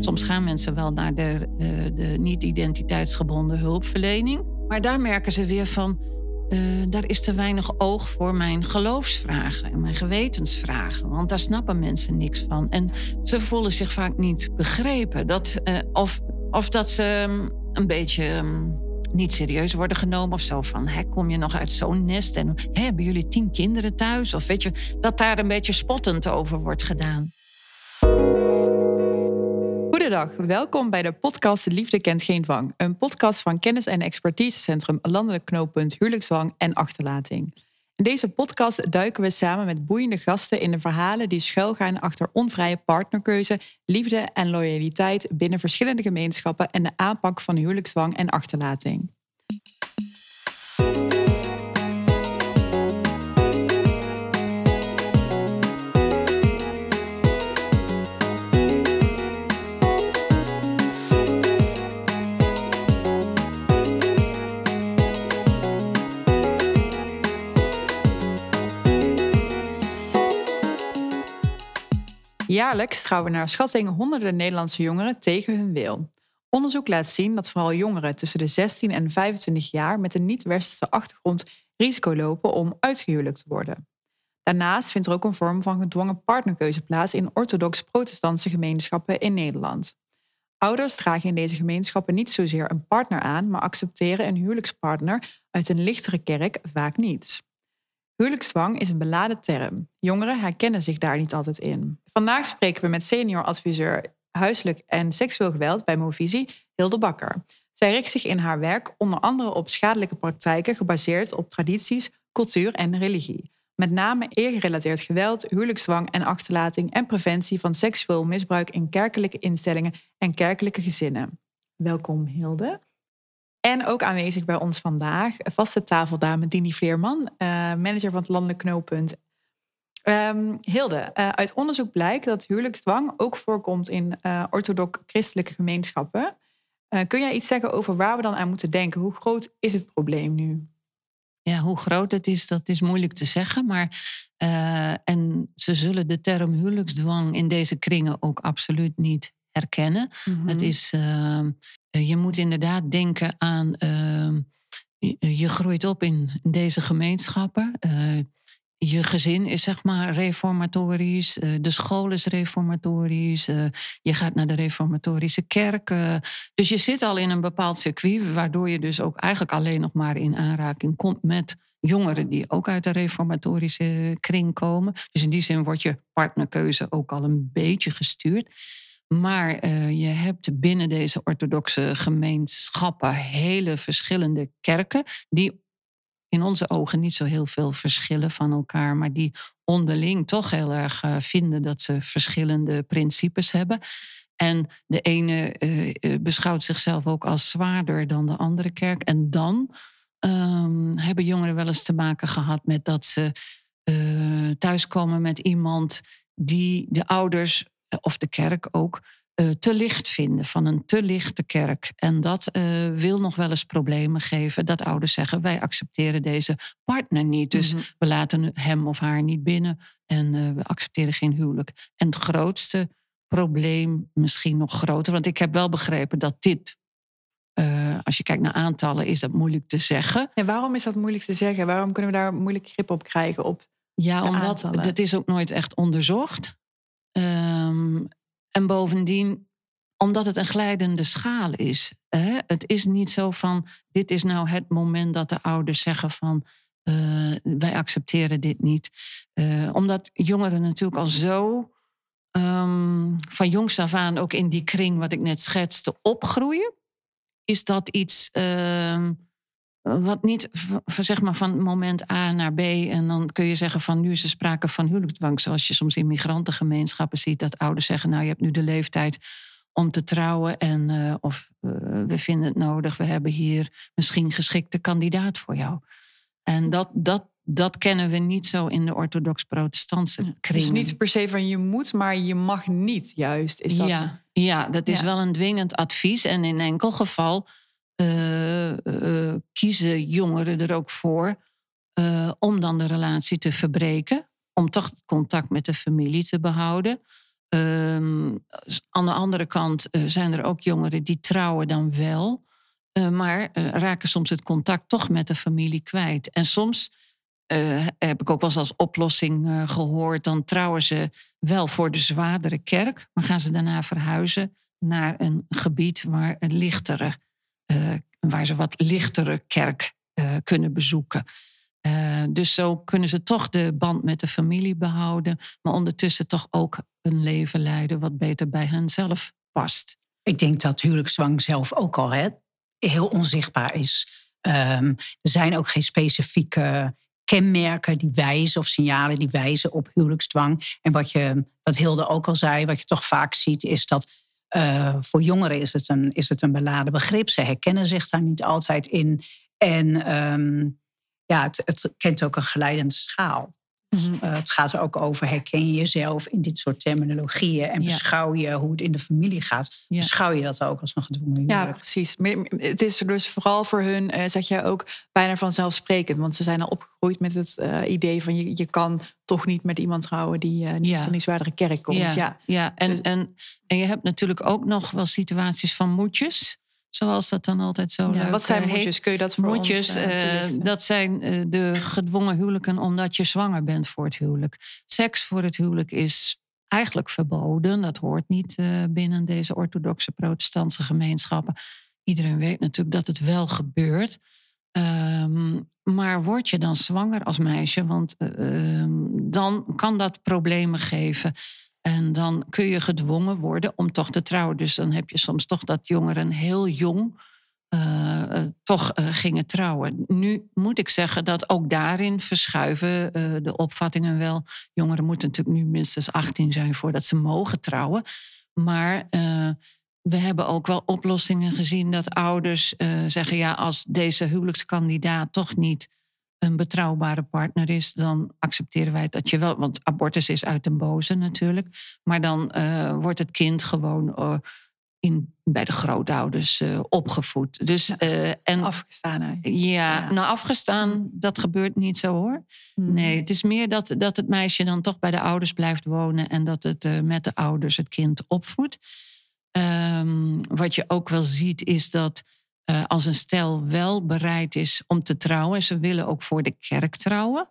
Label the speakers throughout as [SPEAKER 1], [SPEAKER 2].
[SPEAKER 1] Soms gaan mensen wel naar de, uh, de niet-identiteitsgebonden hulpverlening. Maar daar merken ze weer van. Uh, daar is te weinig oog voor mijn geloofsvragen en mijn gewetensvragen. Want daar snappen mensen niks van. En ze voelen zich vaak niet begrepen. Dat, uh, of, of dat ze um, een beetje um, niet serieus worden genomen of zo. Van, hè, kom je nog uit zo'n nest en hè, hebben jullie tien kinderen thuis? Of weet je, dat daar een beetje spottend over wordt gedaan.
[SPEAKER 2] Goedendag, welkom bij de podcast Liefde kent geen dwang. Een podcast van kennis- en expertisecentrum Landelijk Knooppunt Huwelijksdwang en Achterlating. In deze podcast duiken we samen met boeiende gasten in de verhalen die schuilgaan achter onvrije partnerkeuze, liefde en loyaliteit binnen verschillende gemeenschappen en de aanpak van huwelijksdwang en achterlating. Jaarlijks trouwen naar schatting honderden Nederlandse jongeren tegen hun wil. Onderzoek laat zien dat vooral jongeren tussen de 16 en 25 jaar met een niet-westerse achtergrond risico lopen om uitgehuwelijkt te worden. Daarnaast vindt er ook een vorm van gedwongen partnerkeuze plaats in orthodox-protestantse gemeenschappen in Nederland. Ouders dragen in deze gemeenschappen niet zozeer een partner aan, maar accepteren een huwelijkspartner uit een lichtere kerk vaak niet. Huwelijkszwang is een beladen term. Jongeren herkennen zich daar niet altijd in. Vandaag spreken we met senior adviseur huiselijk en seksueel geweld bij Movisie, Hilde Bakker. Zij richt zich in haar werk onder andere op schadelijke praktijken gebaseerd op tradities, cultuur en religie. Met name eergerelateerd geweld, huwelijkszwang en achterlating en preventie van seksueel misbruik in kerkelijke instellingen en kerkelijke gezinnen. Welkom Hilde. En ook aanwezig bij ons vandaag, vaste tafeldame Dini Vleerman, uh, manager van het Landelijk Knooppunt. Um, Hilde, uh, uit onderzoek blijkt dat huwelijksdwang ook voorkomt in uh, orthodox christelijke gemeenschappen. kun jij iets zeggen over waar we dan aan moeten denken? Hoe groot is het probleem nu?
[SPEAKER 1] Ja, hoe groot het is, dat is moeilijk te zeggen. Maar, en ze zullen de term huwelijksdwang in deze kringen ook absoluut niet herkennen. Mm -hmm. Het is ehm, eh, je moet inderdaad denken aan. Ehm, je groeit op in deze gemeenschappen. Eh, je gezin is zeg maar reformatorisch, eh, de school is reformatorisch, je gaat naar de reformatorische kerk. dus je zit al in een bepaald circuit, waardoor je dus ook eigenlijk alleen nog maar in aanraking komt met jongeren die ook uit de reformatorische kring komen. Dus in die zin wordt je partnerkeuze ook al een beetje gestuurd. Maar uh, je hebt binnen deze orthodoxe gemeenschappen hele verschillende kerken, die in onze ogen niet zo heel veel verschillen van elkaar, maar die onderling toch heel erg uh, vinden dat ze verschillende principes hebben. En de ene uh, beschouwt zichzelf ook als zwaarder dan de andere kerk. En dan um, hebben jongeren wel eens te maken gehad met dat ze thuiskomen met iemand die de ouders of de kerk ook, uh, te licht vinden, van een te lichte kerk. En dat uh, wil nog wel eens problemen geven. Dat ouders zeggen: wij accepteren deze partner niet. Dus mm -hmm. we laten hem of haar niet binnen en uh, we accepteren geen huwelijk. En het grootste probleem, misschien nog groter, want ik heb wel begrepen dat dit. als je kijkt naar aantallen, is dat moeilijk te zeggen.
[SPEAKER 2] En waarom is dat moeilijk te zeggen? Waarom kunnen we daar moeilijk grip op krijgen? Op
[SPEAKER 1] ja, omdat dat is ook nooit echt onderzocht. Um, en bovendien, omdat het een glijdende schaal is. Hè? Het is niet zo van, dit is nou het moment dat de ouders zeggen van, uh, wij accepteren dit niet. Uh, omdat jongeren natuurlijk al zo um, van jongs af aan ook in die kring wat ik net schetste opgroeien. Is dat iets uh, wat niet zeg maar, van moment A naar B. En dan kun je zeggen van nu is er sprake van huwelijksdwang. Zoals je soms in migrantengemeenschappen ziet dat ouders zeggen: Nou, je hebt nu de leeftijd om te trouwen. En uh, of uh, we vinden het nodig, we hebben hier misschien geschikte kandidaat voor jou. En dat, dat, dat kennen we niet zo in de orthodox-protestantse kring.
[SPEAKER 2] Dus niet per se van je moet, maar je mag niet juist. Is dat...
[SPEAKER 1] Ja, ja dat is ja. wel een dwingend advies. En in enkel geval uh, uh, kiezen jongeren er ook voor uh, om dan de relatie te verbreken. Om toch contact met de familie te behouden. Ehm, aan de andere kant zijn er ook jongeren die trouwen dan wel, maar raken soms het contact toch met de familie kwijt. En soms heb ik ook wel eens als oplossing gehoord, dan trouwen ze wel voor de zwaardere kerk, maar gaan ze daarna verhuizen naar een gebied waar een lichtere, waar ze wat lichtere kerk kunnen bezoeken. Uh, dus zo kunnen ze toch de band met de familie behouden, maar ondertussen toch ook een leven leiden wat beter bij hen zelf past.
[SPEAKER 3] Ik denk dat huwelijkszwang zelf ook al heel onzichtbaar is. Um, er zijn ook geen specifieke kenmerken die wijzen of signalen die wijzen op huwelijksdwang. En wat, je, wat Hilde ook al zei, wat je toch vaak ziet, is dat uh, voor jongeren is het, een, is het een beladen begrip. Ze herkennen zich daar niet altijd in. En um, ja, het, het kent ook een geleidende schaal. Mhm. Eh, het gaat er ook over, herken je jezelf in dit soort terminologieën en beschouw je hoe het in de familie gaat. Beschouw je dat ook als een gedwongen huwelijk?
[SPEAKER 2] Ja, precies. Het is dus vooral voor hun, uh, zeg je ook, bijna vanzelfsprekend. Want ze zijn al opgegroeid met het uh, idee van je, je kan toch niet met iemand trouwen die niet van die zwaardere kerk komt.
[SPEAKER 1] Ja, ja. En, dus en, en je hebt natuurlijk ook nog wel situaties van moedjes. Zoals dat dan altijd zo ja, leuk
[SPEAKER 2] Wat zijn eh, moedjes? Kun je dat voor ons uh,
[SPEAKER 1] Dat zijn uh, de gedwongen huwelijken omdat je zwanger bent voor het huwelijk. Seks voor het huwelijk is eigenlijk verboden. Dat hoort niet binnen deze orthodoxe protestantse gemeenschappen. Iedereen weet natuurlijk dat het wel gebeurt. Um, maar word je dan zwanger als meisje? Want ehm, dan kan dat problemen geven. En dan kun je gedwongen worden om toch te trouwen. Dus dan heb je soms toch dat jongeren heel jong uh, toch uh, gingen trouwen. Nu moet ik zeggen dat ook daarin verschuiven de opvattingen wel. Jongeren moeten natuurlijk nu minstens 18 zijn voordat ze mogen trouwen. Maar we hebben ook wel oplossingen gezien dat ouders zeggen: ja, als deze huwelijkskandidaat toch niet een betrouwbare partner is, dan accepteren wij dat je wel. Want abortus is uit een boze natuurlijk. Maar dan uh, wordt het kind gewoon uh, in, bij de grootouders uh, opgevoed. Dus,
[SPEAKER 2] en, afgestaan.
[SPEAKER 1] Ja, ja, nou afgestaan, dat gebeurt niet zo hoor. Hmm. Nee, het is meer dat, dat het meisje dan toch bij de ouders blijft wonen en dat het met de ouders het kind opvoedt. Um, wat je ook wel ziet is dat uh, als een stel wel bereid is om te trouwen, en ze willen ook voor de kerk trouwen,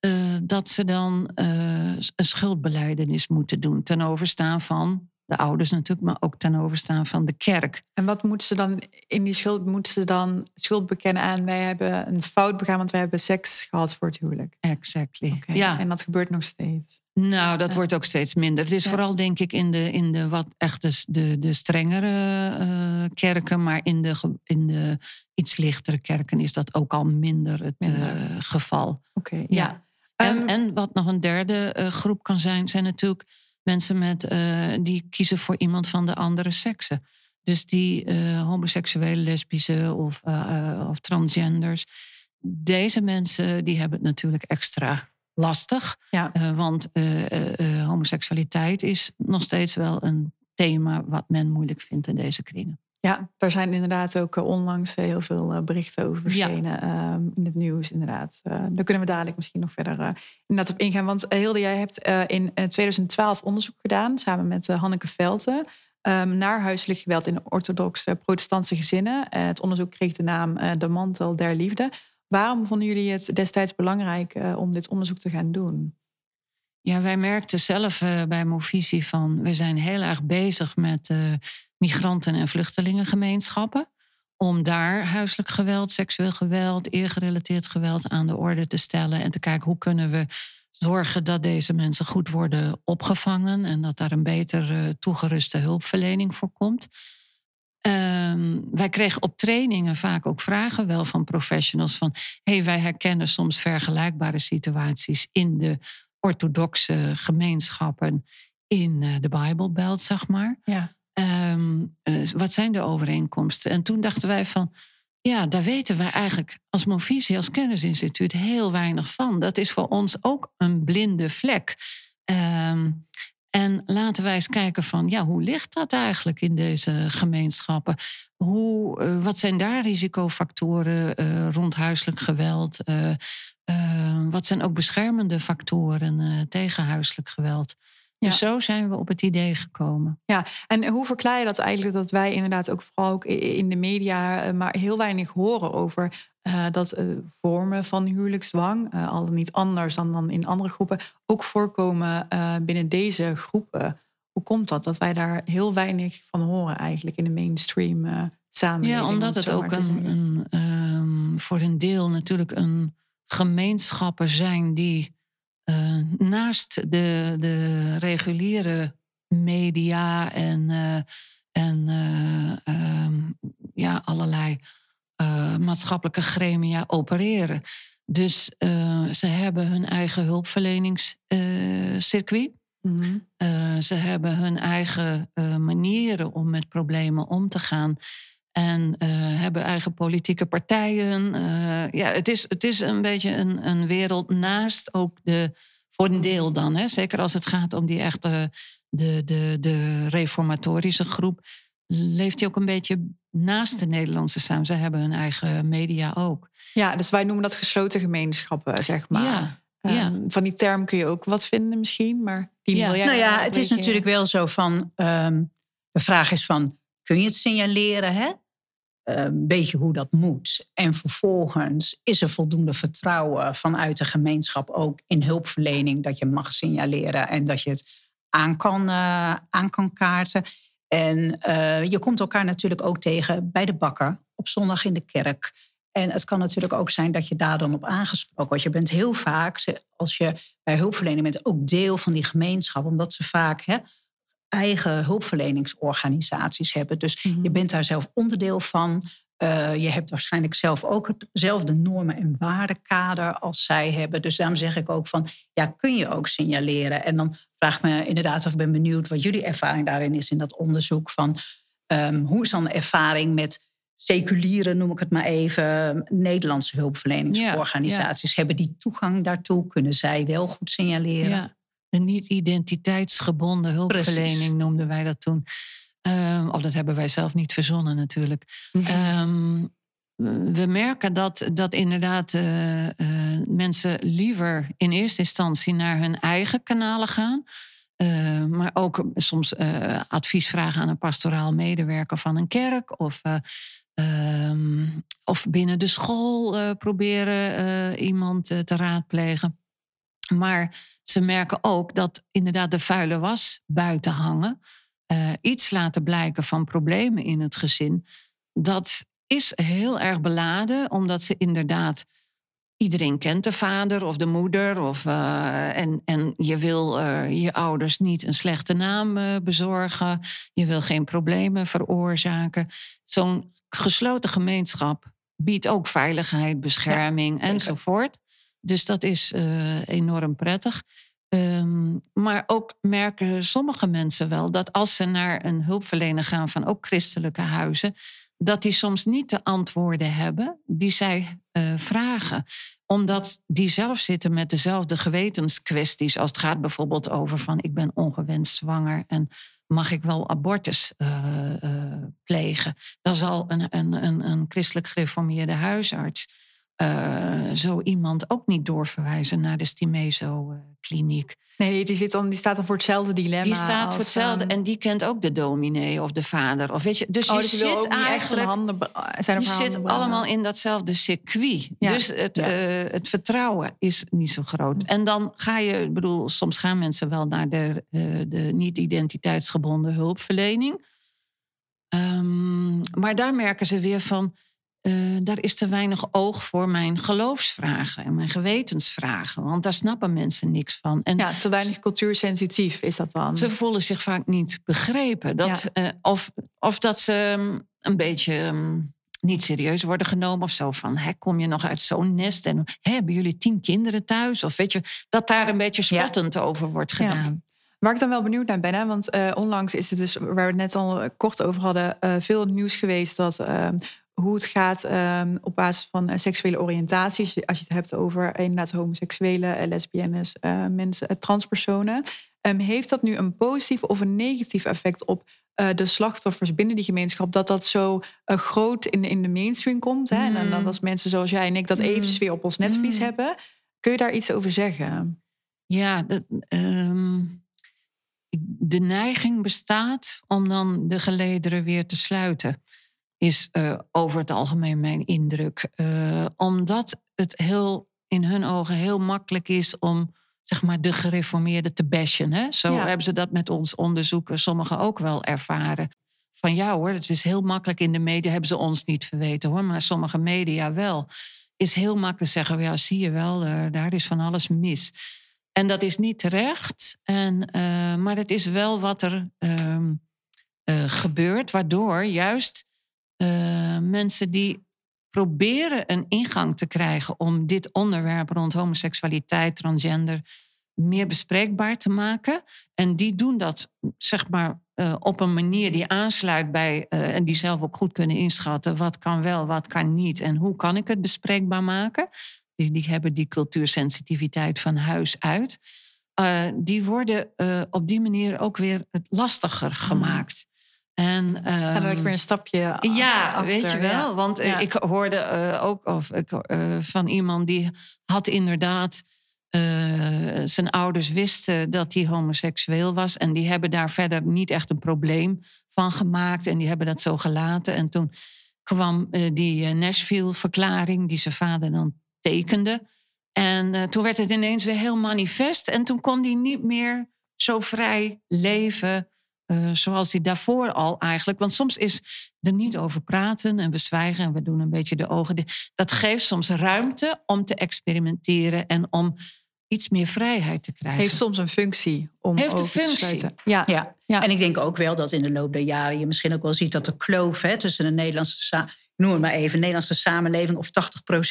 [SPEAKER 1] uh, dat ze dan uh, een schuldbeleidenis moeten doen ten overstaan van de ouders natuurlijk, maar ook ten overstaan van de kerk.
[SPEAKER 2] En wat moeten ze dan in die schuld? Moeten ze dan schuld bekennen aan wij hebben een fout begaan, want wij hebben seks gehad voor het huwelijk?
[SPEAKER 1] Exactly.
[SPEAKER 2] Ja. En dat gebeurt nog steeds.
[SPEAKER 1] Nou, dat wordt ook steeds minder. Het is vooral denk ik in de, in de wat echt de, de, de strengere uh, kerken, maar in de, in de iets lichtere kerken is dat ook al minder het minder. Uh, geval.
[SPEAKER 2] Oké. ja.
[SPEAKER 1] En, um, en wat nog een derde uh, groep kan zijn, zijn natuurlijk mensen met, uh, die kiezen voor iemand van de andere sekse. Dus die uh, homoseksuele, lesbische of, uh, of transgenders. Deze mensen die hebben het natuurlijk extra lastig. Ja. want homoseksualiteit is nog steeds wel een thema wat men moeilijk vindt in deze kringen.
[SPEAKER 2] Ja, daar zijn inderdaad ook onlangs heel veel berichten over verschenen ehm, in het nieuws. Inderdaad. Uh, daar kunnen we dadelijk misschien nog verder uh, inderdaad op ingaan. Want Hilde, jij hebt in 2012 onderzoek gedaan samen met Hanneke Velten um, naar huiselijk geweld in orthodoxe protestantse gezinnen. het onderzoek kreeg de naam De Mantel der Liefde. Waarom vonden jullie het destijds belangrijk om dit onderzoek te gaan doen?
[SPEAKER 1] Ja, wij merkten zelf bij Movisie van we zijn heel erg bezig met migranten- en vluchtelingengemeenschappen. Om daar huiselijk geweld, seksueel geweld, eergerelateerd geweld aan de orde te stellen. En te kijken hoe kunnen we zorgen dat deze mensen goed worden opgevangen. En dat daar een beter toegeruste hulpverlening voor komt. Um, wij kregen op trainingen vaak ook vragen wel van professionals van hey, wij herkennen soms vergelijkbare situaties in de orthodoxe gemeenschappen in de Bijbelbelt, zeg maar. Ja. Um, wat zijn de overeenkomsten? En toen dachten wij van, ja, daar weten wij eigenlijk als Movisie, als kennisinstituut, heel weinig van. Dat is voor ons ook een blinde vlek. Um, en laten wij eens kijken van, ja, hoe ligt dat eigenlijk in deze gemeenschappen? Hoe, uh, wat zijn daar risicofactoren uh, rond huiselijk geweld? Wat zijn ook beschermende factoren tegen huiselijk geweld? Dus zo zijn we op het idee gekomen.
[SPEAKER 2] Ja, en hoe verklaar je dat eigenlijk dat wij inderdaad ook vooral ook in de media eh, maar heel weinig horen over uh, dat uh, vormen van huwelijksdwang, al niet anders dan, dan in andere groepen, ook voorkomen binnen deze groepen? Hoe komt dat? Dat wij daar heel weinig van horen eigenlijk in de mainstream samenleving?
[SPEAKER 1] Ja, omdat het ook een, een um, voor een deel natuurlijk een gemeenschappen zijn die naast de, de reguliere media en, uh, en uh, um, ja, allerlei maatschappelijke gremia opereren. Dus ze hebben hun eigen hulpverleningscircuit. Mm -hmm. ze hebben hun eigen manieren om met problemen om te gaan. En uh, hebben eigen politieke partijen. Uh, ja, het is, het is een beetje een, een wereld naast ook de. Voor een deel dan, hè, zeker als het gaat om die echte. De, de, de reformatorische groep. Leeft hij ook een beetje naast de Nederlandse samen. Ze hebben hun eigen media ook.
[SPEAKER 2] Ja, dus wij noemen dat gesloten gemeenschappen, zeg maar. Ja. ja. Um, van die term kun je ook wat vinden misschien, maar die
[SPEAKER 3] ja. Nou ja, het is natuurlijk wel zo van... Um, de vraag is van, kun je het signaleren, hè? Ehm, weet je hoe dat moet. En vervolgens is er voldoende vertrouwen vanuit de gemeenschap ook in hulpverlening dat je mag signaleren en dat je het aan kan, uh, aan kan kaarten. En uh, je komt elkaar natuurlijk ook tegen bij de bakker, op zondag in de kerk. En het kan natuurlijk ook zijn dat je daar dan op aangesproken wordt. Je bent heel vaak, als je bij hulpverlening bent, ook deel van die gemeenschap, omdat ze vaak hè, eigen hulpverleningsorganisaties hebben. Dus je mhm. bent daar zelf onderdeel van. Uh, je hebt waarschijnlijk zelf ook hetzelfde normen- en waardekader als zij hebben. Dus daarom zeg ik ook van, ja, kun je ook signaleren? En dan vraag ik me inderdaad, of ben benieuwd wat jullie ervaring daarin is in dat onderzoek van um, hoe is dan de ervaring met seculiere, noem ik het maar even, Nederlandse hulpverleningsorganisaties? Hebben die toegang daartoe? Kunnen zij wel goed signaleren?
[SPEAKER 1] Ja. Een niet-identiteitsgebonden hulpverlening noemden wij dat toen. Um, of dat hebben wij zelf niet verzonnen natuurlijk. um, we merken dat, dat inderdaad uh, uh, mensen liever in eerste instantie naar hun eigen kanalen gaan. Uh, maar ook soms advies vragen aan een pastoraal medewerker van een kerk. Of, um, of binnen de school proberen iemand te raadplegen. Maar ze merken ook dat inderdaad de vuile was buiten hangen. Uh, iets laten blijken van problemen in het gezin. Dat is heel erg beladen, omdat ze inderdaad. Iedereen kent de vader of de moeder. Of, uh, en, en je wil uh, je ouders niet een slechte naam bezorgen. Je wil geen problemen veroorzaken. Zo'n gesloten gemeenschap biedt ook veiligheid, bescherming ja, enzovoort. Dus dat is uh, enorm prettig. Um, maar ook merken sommige mensen wel dat als ze naar een hulpverlener gaan van ook christelijke huizen, dat die soms niet de antwoorden hebben die zij uh, vragen. Omdat die zelf zitten met dezelfde gewetenskwesties als het gaat bijvoorbeeld over van ik ben ongewenst zwanger en mag ik wel abortus uh, plegen. Dan zal een, een, een, een christelijk gereformeerde huisarts uh, zo iemand ook niet doorverwijzen naar de Stimezo-kliniek.
[SPEAKER 2] Nee, die, zit dan, die staat dan voor hetzelfde dilemma.
[SPEAKER 1] Die staat voor hetzelfde um... en die kent ook de dominee of de vader. Of weet je, dus
[SPEAKER 2] oh,
[SPEAKER 1] je
[SPEAKER 2] dus
[SPEAKER 1] zit
[SPEAKER 2] eigenlijk. Handen, zijn
[SPEAKER 1] je zit allemaal in datzelfde circuit. Ja. Dus het, ja. uh, het vertrouwen is niet zo groot. En dan ga je, ik bedoel, soms gaan mensen wel naar de, uh, de niet-identiteitsgebonden hulpverlening. Um, maar daar merken ze weer van uh, daar is te weinig oog voor mijn geloofsvragen en mijn gewetensvragen. Want daar snappen mensen niks van.
[SPEAKER 2] En ja, te weinig cultuursensitief is dat dan.
[SPEAKER 1] Ze voelen zich vaak niet begrepen. Dat, ja. uh, of, of dat ze um, een beetje um, niet serieus worden genomen of zo. Van, hè, kom je nog uit zo'n nest? En hè, hebben jullie tien kinderen thuis? Of weet je, dat daar een beetje spottend ja. over wordt gedaan.
[SPEAKER 2] Waar ik dan wel benieuwd naar ben, hè, want uh, onlangs is het dus, waar we het net al kort over hadden, uh, veel nieuws geweest dat uh, hoe het gaat um, op basis van uh, seksuele oriëntaties. Als je het hebt over inderdaad homoseksuele, uh, lesbiennes, uh, mensen, transpersonen. Um, heeft dat nu een positief of een negatief effect op de slachtoffers binnen die gemeenschap? Dat dat zo groot in de, in de mainstream komt. Hè? Mm. En dan als mensen zoals jij en ik dat mm. eventjes weer op ons netvlies mm. hebben. Kun je daar iets over zeggen?
[SPEAKER 1] Ja, dat, um de neiging bestaat om dan de gelederen weer te sluiten. Is uh, over het algemeen mijn indruk. Uh, omdat het heel in hun ogen heel makkelijk is om zeg maar, de gereformeerden te bashen. Hè? Zo hebben ze dat met ons onderzoeken sommigen ook wel ervaren. Van ja hoor, het is heel makkelijk in de media, hebben ze ons niet verweten hoor, maar sommige media wel. Is heel makkelijk zeggen, ja zie je wel, uh, daar is van alles mis. En dat is niet terecht, en, maar het is wel wat er uh, gebeurt, waardoor juist mensen die proberen een ingang te krijgen om dit onderwerp rond homoseksualiteit, transgender meer bespreekbaar te maken. En die doen dat, zeg maar, uh, op een manier die aansluit bij uh, en die zelf ook goed kunnen inschatten wat kan wel, wat kan niet en hoe kan ik het bespreekbaar maken. Die, die hebben die cultuursensitiviteit van huis uit. Uh, die worden op die manier ook weer lastiger mm. gemaakt. En,
[SPEAKER 2] um, weer een stapje
[SPEAKER 1] Ja, achter, weet je wel. Ja. Want ja. ik hoorde uh, ook of, ik, uh, van iemand die had inderdaad... Uh, zijn ouders wisten dat hij homoseksueel was. En die hebben daar verder niet echt een probleem van gemaakt. En die hebben dat zo gelaten. En toen kwam die Nashville-verklaring die zijn vader dan tekende. En toen werd het ineens weer heel manifest. En toen kon hij niet meer zo vrij leven uh, zoals hij daarvoor al eigenlijk. Want soms is er niet over praten en we zwijgen en we doen een beetje de ogen. Dat geeft soms ruimte om te experimenteren en om iets meer vrijheid te krijgen.
[SPEAKER 2] Heeft soms een functie om
[SPEAKER 1] Heeft een functie.
[SPEAKER 3] te Ja. ja. Ja. En ik denk ook wel dat in de loop der jaren je misschien ook wel ziet dat de kloof hè, tussen de Nederlandse, noem het maar even, Nederlandse samenleving of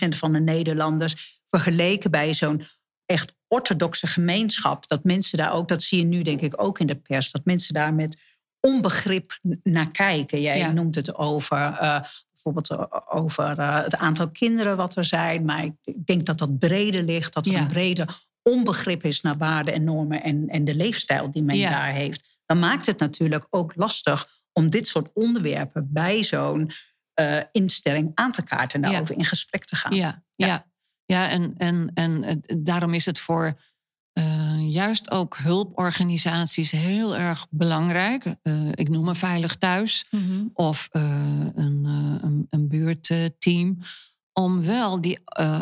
[SPEAKER 3] 80% van de Nederlanders vergeleken bij zo'n echt orthodoxe gemeenschap, dat mensen daar ook, dat zie je nu denk ik ook in de pers, dat mensen daar met onbegrip naar kijken. Jij noemt het over uh, bijvoorbeeld eh, over uh, het aantal kinderen wat er zijn, maar ik denk dat dat breder ligt, dat er ja. een breder onbegrip is naar waarden en normen en, en de leefstijl die men ja. daar heeft. Dan maakt het natuurlijk ook lastig om dit soort onderwerpen bij zo'n uh, instelling aan te kaarten en daarover in gesprek te gaan.
[SPEAKER 1] ja. ja. Ja, en, en, en daarom is het voor uh, juist ook hulporganisaties heel erg belangrijk. Uh, ik noem een Veilig Thuis mm -hmm. of uh, een, een, een, buurtteam. Om wel die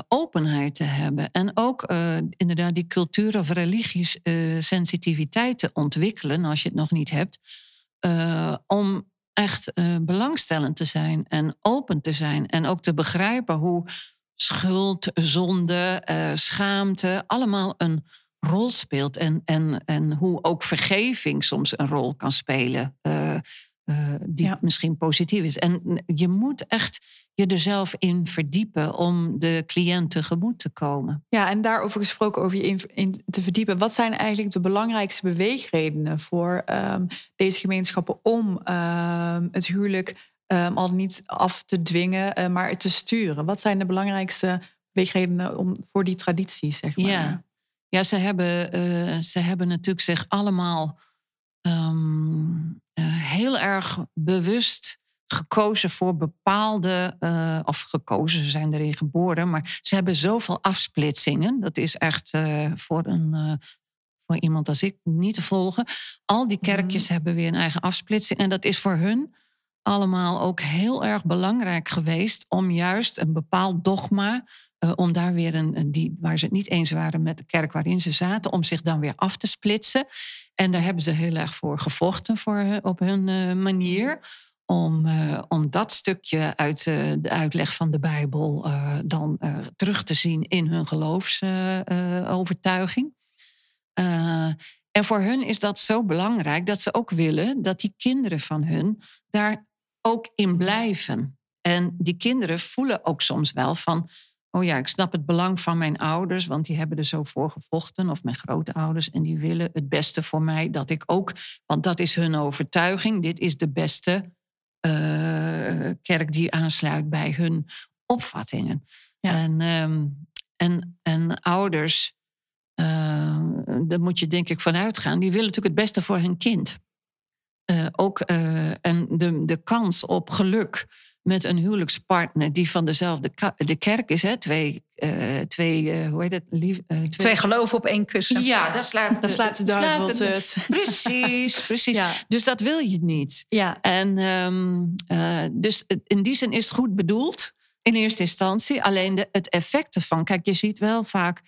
[SPEAKER 1] openheid te hebben. En ook inderdaad die cultuur- of religies sensitiviteit te ontwikkelen, als je het nog niet hebt. om echt belangstellend te zijn en open te zijn. En ook te begrijpen hoe schuld, zonde, uh, schaamte, allemaal een rol speelt. En, en, en hoe ook vergeving soms een rol kan spelen, uh, uh, die ja. misschien positief is. En je moet echt je er zelf in verdiepen om de cliënt tegemoet te komen.
[SPEAKER 2] Ja, en daarover gesproken, over je in, in te verdiepen. Wat zijn eigenlijk de belangrijkste beweegredenen voor um, deze gemeenschappen om um, het huwelijk um, al niet af te dwingen, uh, maar te sturen? Wat zijn de belangrijkste beweegredenen om, voor die tradities, zeg maar?
[SPEAKER 1] Ja, ja ze, hebben, uh, ze hebben natuurlijk zich allemaal um, uh, heel erg bewust gekozen voor bepaalde, uh, of gekozen, ze zijn erin geboren, maar ze hebben zoveel afsplitsingen. Dat is echt uh, voor een. Uh, voor iemand als ik niet te volgen. Al die kerkjes mm. hebben weer een eigen afsplitsing. En dat is voor hun allemaal ook heel erg belangrijk geweest om juist een bepaald dogma, uh, om daar weer een, een, die, waar ze het niet eens waren met de kerk waarin ze zaten, om zich dan weer af te splitsen. En daar hebben ze heel erg voor gevochten voor, op hun uh, manier. Om, uh, om dat stukje uit de uitleg van de Bijbel dan terug te zien in hun geloofsovertuiging. en voor hun is dat zo belangrijk dat ze ook willen dat die kinderen van hun daar ook in blijven. En die kinderen voelen ook soms wel van, oh ja, ik snap het belang van mijn ouders, want die hebben er zo voor gevochten, of mijn grootouders, en die willen het beste voor mij, dat ik ook, want dat is hun overtuiging, dit is de beste uh, kerk die aansluit bij hun opvattingen. Ja. En, um, en, en ouders, uh, daar moet je denk ik van uitgaan, die willen natuurlijk het beste voor hun kind. Uh, ook uh, en de, de kans op geluk met een huwelijkspartner die van dezelfde de kerk is, hè? twee, uh, twee uh, hoe heet het? Lief,
[SPEAKER 3] uh, twee... twee geloven op één kussen.
[SPEAKER 1] Ja, dat slaat,
[SPEAKER 2] dat slaat de duivel
[SPEAKER 1] Precies, precies. Ja. Dus dat wil je niet.
[SPEAKER 2] Ja.
[SPEAKER 1] En um, dus in die zin is het goed bedoeld in eerste instantie. Alleen de, het effect ervan, kijk, je ziet wel vaak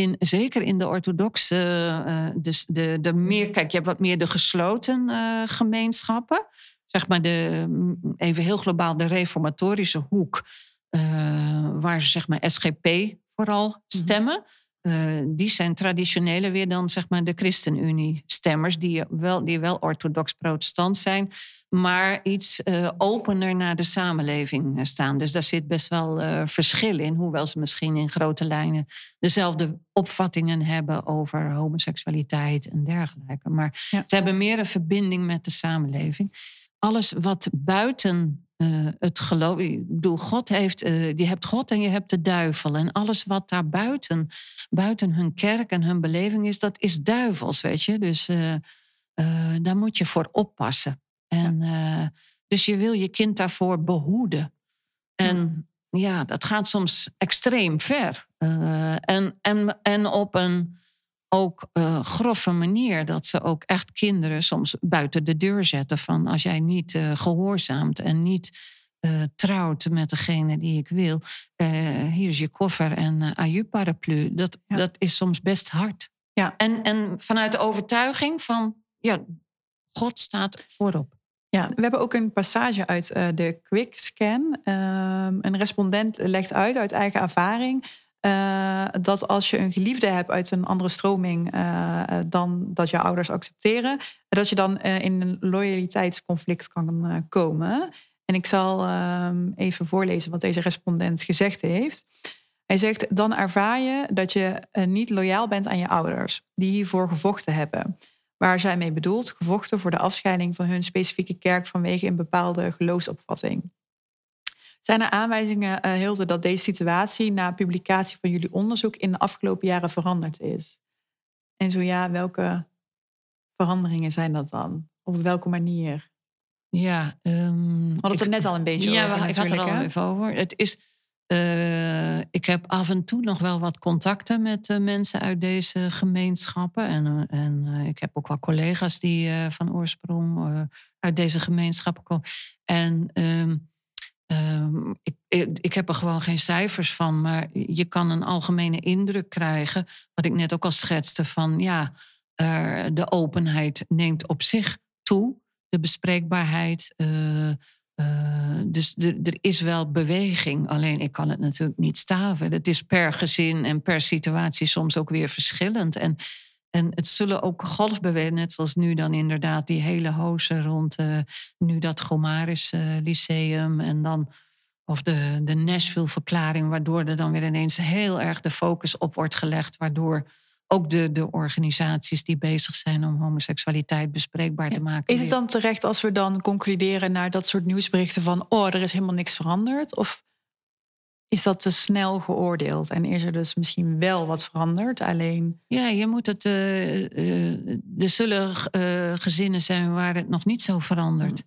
[SPEAKER 1] in, zeker in de orthodoxe, dus de, de meer, kijk, je hebt wat meer de gesloten gemeenschappen zeg maar de, mm, even heel globaal, de reformatorische hoek, uh, waar ze zeg maar SGP vooral mhm. stemmen. Uh, die zijn traditionele weer dan zeg maar de ChristenUnie-stemmers, die wel, die wel orthodox-protestant zijn, maar iets uh, opener naar de samenleving staan. Dus daar zit best wel uh, verschil in, hoewel ze misschien in grote lijnen dezelfde opvattingen hebben over homoseksualiteit en dergelijke. Maar ze hebben meer een verbinding met de samenleving alles wat buiten uh, het geloof. Ik bedoel, God heeft, uh, je hebt God en je hebt de duivel. En alles wat daar buiten, buiten hun kerk en hun beleving is, dat is duivels, weet je. Dus uh, daar moet je voor oppassen. En, dus je wil je kind daarvoor behoeden. En ja, dat gaat soms extreem ver. en, en, en op een ook uh, grove manier dat ze ook echt kinderen soms buiten de deur zetten van als jij niet uh, gehoorzaamt en niet uh, trouwt met degene die ik wil, hier is je koffer en uh, je paraplu. Dat, dat is soms best hard.
[SPEAKER 2] Ja.
[SPEAKER 1] En, en vanuit de overtuiging van, ja, God staat voorop.
[SPEAKER 2] Ja, we hebben ook een passage uit de Quickscan. Ehm, een respondent legt uit uit eigen ervaring uh, dat als je een geliefde hebt uit een andere stroming uh, dan dat je ouders accepteren, dat je dan in een loyaliteitsconflict kan komen. En ik zal ehm, even voorlezen wat deze respondent gezegd heeft. Hij zegt: Dan ervaar je dat je niet loyaal bent aan je ouders, die hiervoor gevochten hebben. Waar zij mee bedoelt, gevochten voor de afscheiding van hun specifieke kerk vanwege een bepaalde geloofsopvatting. Zijn er aanwijzingen, uh, Hilde, dat deze situatie na publicatie van jullie onderzoek in de afgelopen jaren veranderd is? En zo ja, welke veranderingen zijn dat dan? Op welke manier?
[SPEAKER 1] Ja, um,
[SPEAKER 2] we hadden het er net al een beetje
[SPEAKER 1] ja,
[SPEAKER 2] over.
[SPEAKER 1] Ja, ik had er al even over. Het is, uh, ik heb af en toe nog wel wat contacten met uh, mensen uit deze gemeenschappen. En, uh, en ik heb ook wel collega's die van oorsprong uit deze gemeenschappen komen. En um, Ehm, ik, ik heb er gewoon geen cijfers van, maar je kan een algemene indruk krijgen, wat ik net ook al schetste, van ja, de openheid neemt op zich toe, de bespreekbaarheid. Uh, uh, dus er is wel beweging, alleen ik kan het natuurlijk niet staven. Het is per gezin en per situatie soms ook weer verschillend. En en het zullen ook golfbewegingen, net zoals nu dan inderdaad die hele hoze rond uh, nu dat Gomaris uh, Lyceum en dan of de, de Nashville-verklaring, waardoor er dan weer ineens heel erg de focus op wordt gelegd, waardoor ook de, de organisaties die bezig zijn om homoseksualiteit bespreekbaar te maken.
[SPEAKER 2] Is het dan terecht als we dan concluderen naar dat soort nieuwsberichten van, oh, er is helemaal niks veranderd? Of is dat te snel geoordeeld en is er dus misschien wel wat veranderd? Alleen.
[SPEAKER 1] Ja, je moet het. Uh, uh, er zullen uh, gezinnen zijn waar het nog niet zo verandert.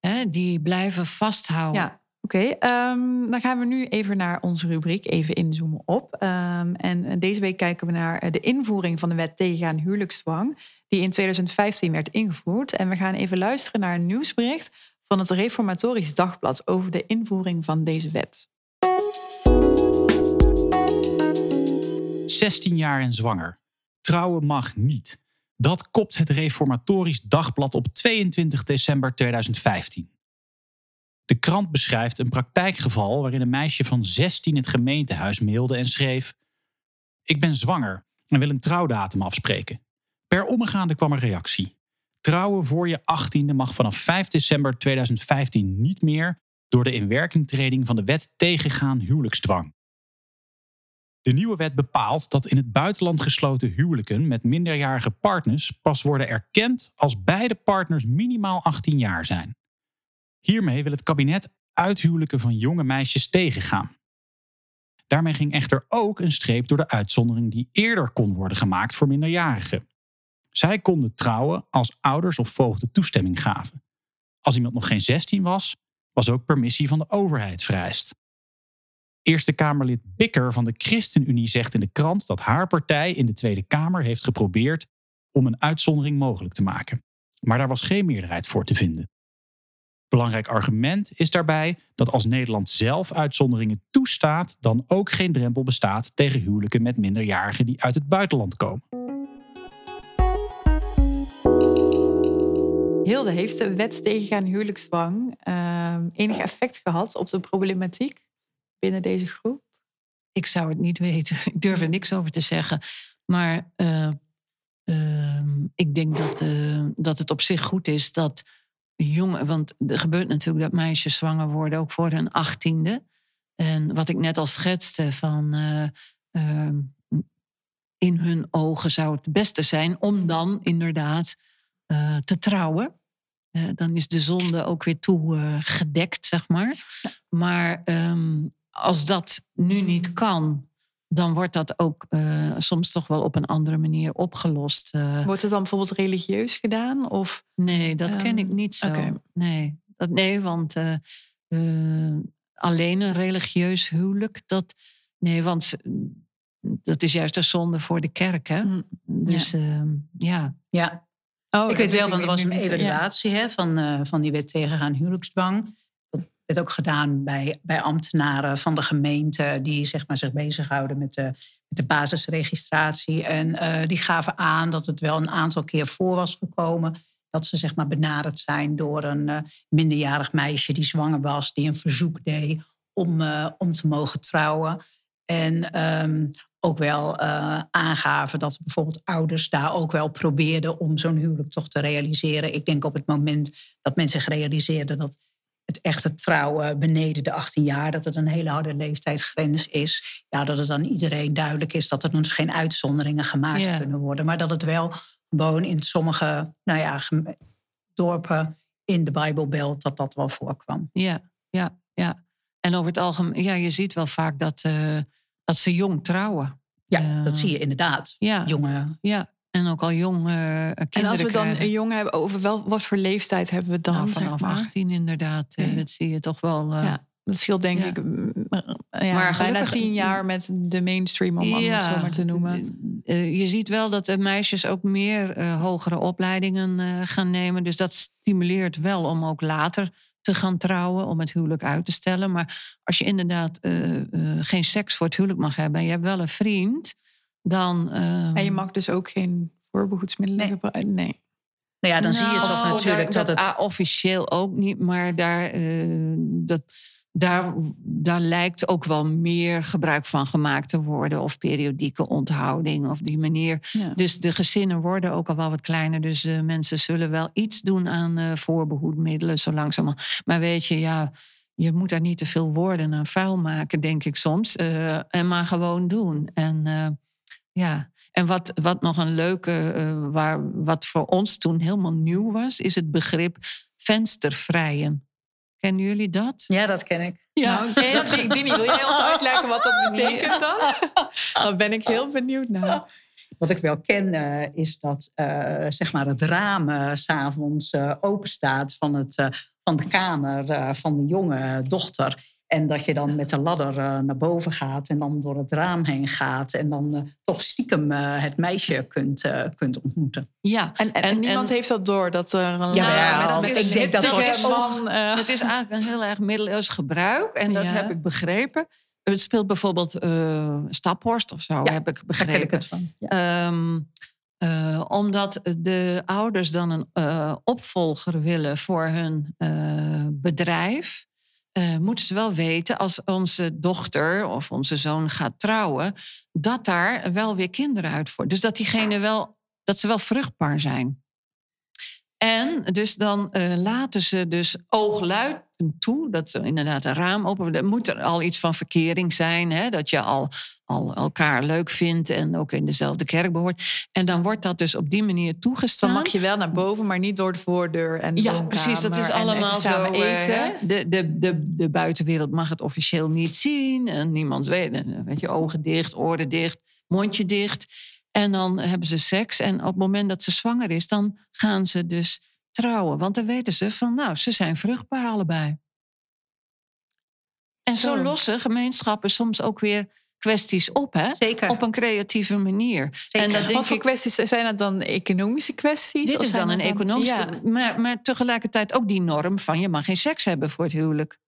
[SPEAKER 1] Hè, die blijven vasthouden.
[SPEAKER 2] Ja, oké. Okay. Um, ehm, dan gaan we nu even naar onze rubriek, even inzoomen op. Um, en deze week kijken we naar de invoering van de wet tegengaan huwelijksdwang, die in 2015 werd ingevoerd. En we gaan even luisteren naar een nieuwsbericht van het Reformatorisch Dagblad over de invoering van deze wet.
[SPEAKER 4] 16 jaar en zwanger. Trouwen mag niet. Dat kopt het Reformatorisch Dagblad op 22 december 2015. De krant beschrijft een praktijkgeval waarin een meisje van 16 het gemeentehuis mailde en schreef: Ik ben zwanger en wil een trouwdatum afspreken. Per omgaande kwam er reactie. Trouwen voor je 18e mag vanaf 5 december 2015 niet meer door de inwerkingtreding van de wet tegengaan huwelijksdwang. De nieuwe wet bepaalt dat in het buitenland gesloten huwelijken met minderjarige partners pas worden erkend als beide partners minimaal 18 jaar zijn. Hiermee wil het kabinet uithuwelijken van jonge meisjes tegengaan. Daarmee ging echter ook een streep door de uitzondering die eerder kon worden gemaakt voor minderjarigen. Zij konden trouwen als ouders of voogden toestemming gaven. Als iemand nog geen 16 was, was ook permissie van de overheid vereist. Eerste Kamerlid Bikker van de ChristenUnie zegt in de krant dat haar partij in de Tweede Kamer heeft geprobeerd om een uitzondering mogelijk te maken. Maar daar was geen meerderheid voor te vinden. Belangrijk argument is daarbij dat als Nederland zelf uitzonderingen toestaat, dan ook geen drempel bestaat tegen huwelijken met minderjarigen die uit het buitenland komen.
[SPEAKER 2] Hilde, heeft de wet tegengaan huwelijksdwang uh, enig effect gehad op de problematiek binnen deze groep?
[SPEAKER 1] Ik zou het niet weten. Ik durf er niks over te zeggen. Maar uh, uh, ik denk dat, uh, dat het op zich goed is dat jongen. Want er gebeurt natuurlijk dat meisjes zwanger worden, ook voor hun achttiende. En wat ik net al schetste van. Ehm, in hun ogen zou het beste zijn om dan inderdaad te trouwen. Dan is de zonde ook weer toegedekt, zeg maar. Maar um, als dat nu niet kan, dan wordt dat ook uh, soms toch wel op een andere manier opgelost. Uh,
[SPEAKER 2] wordt het dan bijvoorbeeld religieus gedaan? Of,
[SPEAKER 1] nee, dat um, ken ik niet zo. Okay. Nee, dat, nee, want uh, alleen een religieus huwelijk, dat. Nee, want dat is juist een zonde voor de kerk, hè? Mm, dus ja. ja.
[SPEAKER 3] ja. Oh, ik weet wel, want er was een evaluatie ja. hè, van, van die wet tegengaan huwelijksdwang werd ook gedaan bij, bij ambtenaren van de gemeente die zeg maar, zich bezighouden met de, met de basisregistratie. En uh, die gaven aan dat het wel een aantal keer voor was gekomen dat ze zeg maar, benaderd zijn door een uh, minderjarig meisje die zwanger was, die een verzoek deed om, om te mogen trouwen. En um, ook wel aangaven dat bijvoorbeeld ouders daar ook wel probeerden om zo'n huwelijk toch te realiseren. Ik denk op het moment dat men zich realiseerde dat het echte trouwen beneden de 18 jaar, dat het een hele harde leeftijdsgrens is. Ja, dat het dan iedereen duidelijk is dat er dus geen uitzonderingen gemaakt yeah. kunnen worden. Maar dat het wel gewoon in sommige nou ja, dorpen in de Bijbelbelt dat dat wel voorkwam.
[SPEAKER 1] Ja, ja, ja. En over het algemeen, ja, je ziet wel vaak dat, uh, dat ze jong trouwen.
[SPEAKER 3] Ja, uh, dat zie je inderdaad.
[SPEAKER 1] Ja,
[SPEAKER 3] Jonge,
[SPEAKER 1] ja. En ook al jong uh, kinderen
[SPEAKER 2] En als we dan
[SPEAKER 1] krijgen.
[SPEAKER 2] een jong hebben, over wel, wat voor leeftijd hebben we dan?
[SPEAKER 1] Nou, vanaf
[SPEAKER 2] zeg maar?
[SPEAKER 1] 18 inderdaad. Uh, dat zie je toch wel. Uh,
[SPEAKER 2] ja, dat scheelt denk
[SPEAKER 1] ja.
[SPEAKER 2] ik ja, maar bijna tien jaar met de mainstream, om ja, het zo maar te noemen.
[SPEAKER 1] je ziet wel dat de meisjes ook meer hogere opleidingen gaan nemen. Dus dat stimuleert wel om ook later te gaan trouwen, om het huwelijk uit te stellen. Maar als je inderdaad geen seks voor het huwelijk mag hebben... en je hebt wel een vriend dan. Uh...
[SPEAKER 2] En je mag dus ook geen voorbehoedsmiddelen nee. gebruiken? Nee.
[SPEAKER 3] Nou ja, dan
[SPEAKER 1] nou,
[SPEAKER 3] zie je toch natuurlijk
[SPEAKER 1] dat,
[SPEAKER 3] dat,
[SPEAKER 1] dat
[SPEAKER 3] het.
[SPEAKER 1] officieel ook niet, maar daar, uh, dat, daar, daar lijkt ook wel meer gebruik van gemaakt te worden. Of periodieke onthouding of die manier.
[SPEAKER 2] Ja.
[SPEAKER 1] Dus de gezinnen worden ook al wel wat kleiner. Dus uh, mensen zullen wel iets doen aan uh, voorbehoedmiddelen, zo langzamerhand. Maar weet je, ja je moet daar niet te veel woorden aan vuil maken, denk ik soms. Uh, en maar gewoon doen. En ja, en wat, wat nog een leuke, waar, wat voor ons toen helemaal nieuw was, is het begrip venstervrijen. Kennen jullie dat?
[SPEAKER 3] Ja, dat ken ik.
[SPEAKER 2] Ja, nou, okay, dat ik Dini, wil jij ons uitleggen wat dat betekent dan? Dan ben ik heel benieuwd naar.
[SPEAKER 3] Wat ik wel ken uh, is dat uh, zeg maar het raam uh, s'avonds open staat van, het, van de kamer van de jonge dochter. En dat je dan met de ladder uh, naar boven gaat en dan door het raam heen gaat. En dan uh, toch stiekem uh, het meisje kunt, kunt ontmoeten.
[SPEAKER 1] Ja,
[SPEAKER 2] en, en, en niemand en, heeft dat door. Dat er een
[SPEAKER 3] ja,
[SPEAKER 2] ja, met, met
[SPEAKER 1] ik denk dat het, man, het is eigenlijk een heel erg middeleeuws gebruik. En dat ja. heb ik begrepen. Het speelt bijvoorbeeld Staphorst of zo,
[SPEAKER 3] ja,
[SPEAKER 1] heb ik begrepen.
[SPEAKER 3] Daar ken ik het van.
[SPEAKER 1] Ja. Um, uh, omdat de ouders dan een uh, opvolger willen voor hun uh, bedrijf. Uh, moeten ze wel weten als onze dochter of onze zoon gaat trouwen, dat daar wel weer kinderen uit voor. Dus dat diegene wel, dat ze wel vruchtbaar zijn. En dus dan uh, laten ze dus oogluid toe, dat er inderdaad een raam open. Er moet er al iets van verkering zijn, hè, dat je al, al elkaar leuk vindt en ook in dezelfde kerk behoort. En dan wordt dat dus op die manier toegestaan.
[SPEAKER 2] Dan mag je wel naar boven, maar niet door de voordeur en de
[SPEAKER 1] Ja, precies, dat is allemaal zo.
[SPEAKER 2] eten.
[SPEAKER 1] De, de, de, de buitenwereld mag het officieel niet zien en niemand weet, weet je, ogen dicht, oren dicht, mondje dicht. En dan hebben ze seks. En op het moment dat ze zwanger is, dan gaan ze dus trouwen. Want dan weten ze van, nou, ze zijn vruchtbaar allebei. En zo,
[SPEAKER 2] Zo.
[SPEAKER 1] lossen gemeenschappen soms ook weer kwesties op, hè?
[SPEAKER 3] Zeker.
[SPEAKER 1] Op een creatieve manier.
[SPEAKER 3] Zeker.
[SPEAKER 1] En dat denk
[SPEAKER 2] Wat voor
[SPEAKER 1] ik,
[SPEAKER 2] kwesties zijn dat dan? Economische kwesties?
[SPEAKER 1] dit is dan een economische...
[SPEAKER 2] Ja.
[SPEAKER 1] Maar, maar tegelijkertijd ook die norm van je mag geen seks hebben voor het huwelijk.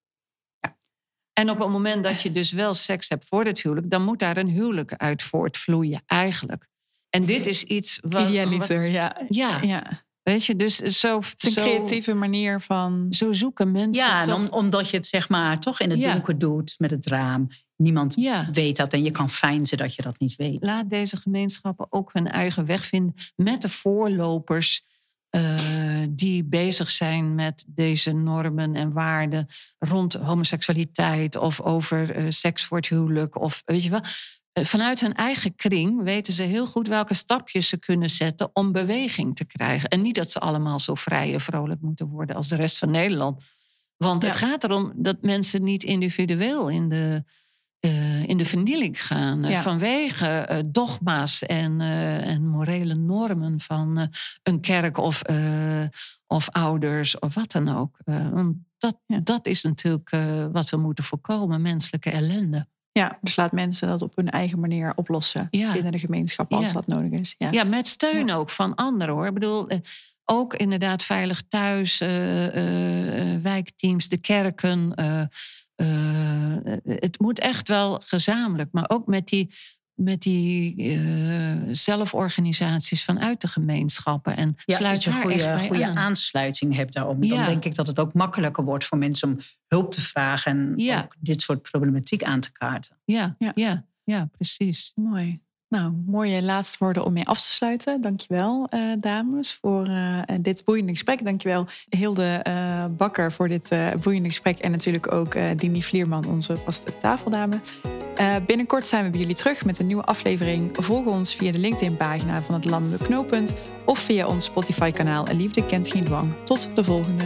[SPEAKER 1] En op het moment dat je dus wel seks hebt voor het huwelijk... dan moet daar een huwelijk uit voortvloeien, eigenlijk. En dit is iets wat...
[SPEAKER 2] Idealiter,
[SPEAKER 1] wat-
[SPEAKER 2] ja.
[SPEAKER 1] ja,
[SPEAKER 2] ja.
[SPEAKER 1] weet je, dus zo...
[SPEAKER 2] Het is een
[SPEAKER 1] zo,
[SPEAKER 2] creatieve manier van...
[SPEAKER 1] Zo zoeken mensen
[SPEAKER 3] Ja, en
[SPEAKER 1] toch...
[SPEAKER 3] om- omdat je het zeg maar toch in het
[SPEAKER 1] Ja.
[SPEAKER 3] donker doet met het raam. Niemand
[SPEAKER 1] Ja.
[SPEAKER 3] weet dat en je kan fijnzen dat je dat niet weet.
[SPEAKER 1] laat deze gemeenschappen ook hun eigen weg vinden met de voorlopers eh, die bezig zijn met deze normen en waarden rond homoseksualiteit of over eh, seks voor het huwelijk of weet je wel. Eh, Vanuit hun eigen kring weten ze heel goed welke stapjes ze kunnen zetten om beweging te krijgen. En niet dat ze allemaal zo vrij en vrolijk moeten worden als de rest van Nederland. Want het gaat erom dat mensen niet individueel in de, eh, in de vernieling gaan. eh,
[SPEAKER 2] Ja.
[SPEAKER 1] Vanwege eh, dogma's en, en morele normen van een kerk of, of ouders of wat dan ook. Want dat,
[SPEAKER 2] Ja.
[SPEAKER 1] dat is natuurlijk wat we moeten voorkomen, menselijke ellende.
[SPEAKER 2] Ja, dus laat mensen dat op hun eigen manier oplossen
[SPEAKER 1] Ja.
[SPEAKER 2] binnen de gemeenschap als dat nodig is. Ja.
[SPEAKER 1] Ja, met steun ook van anderen hoor. Ik bedoel, ook inderdaad veilig thuis, wijkteams, de kerken. Eh, eh, het moet echt wel gezamenlijk, maar ook met die, met die eh, zelforganisaties vanuit de gemeenschappen. En
[SPEAKER 3] Ja,
[SPEAKER 1] sluit
[SPEAKER 3] dat je een goede,
[SPEAKER 1] aan.
[SPEAKER 3] aansluiting hebt daarom.
[SPEAKER 1] Ja.
[SPEAKER 3] Dan denk ik dat het ook makkelijker wordt voor mensen om hulp te vragen en
[SPEAKER 1] Ja.
[SPEAKER 3] ook dit soort problematiek aan te kaarten.
[SPEAKER 2] Ja.
[SPEAKER 1] ja. ja, precies.
[SPEAKER 2] Mooi. Nou, mooie laatste woorden om mee af te sluiten. Dankjewel, eh dames, voor eh, dit boeiende gesprek. Dankjewel, Hilde eh, Bakker, voor dit eh, boeiende gesprek. En natuurlijk ook eh Dini Vlierman, onze vaste tafeldame. Eh, binnenkort zijn we bij jullie terug met een nieuwe aflevering. Volg ons via de LinkedIn-pagina van het Landelijk Knooppunt... of via ons Spotify-kanaal Liefde Kent Geen Dwang. Tot de volgende.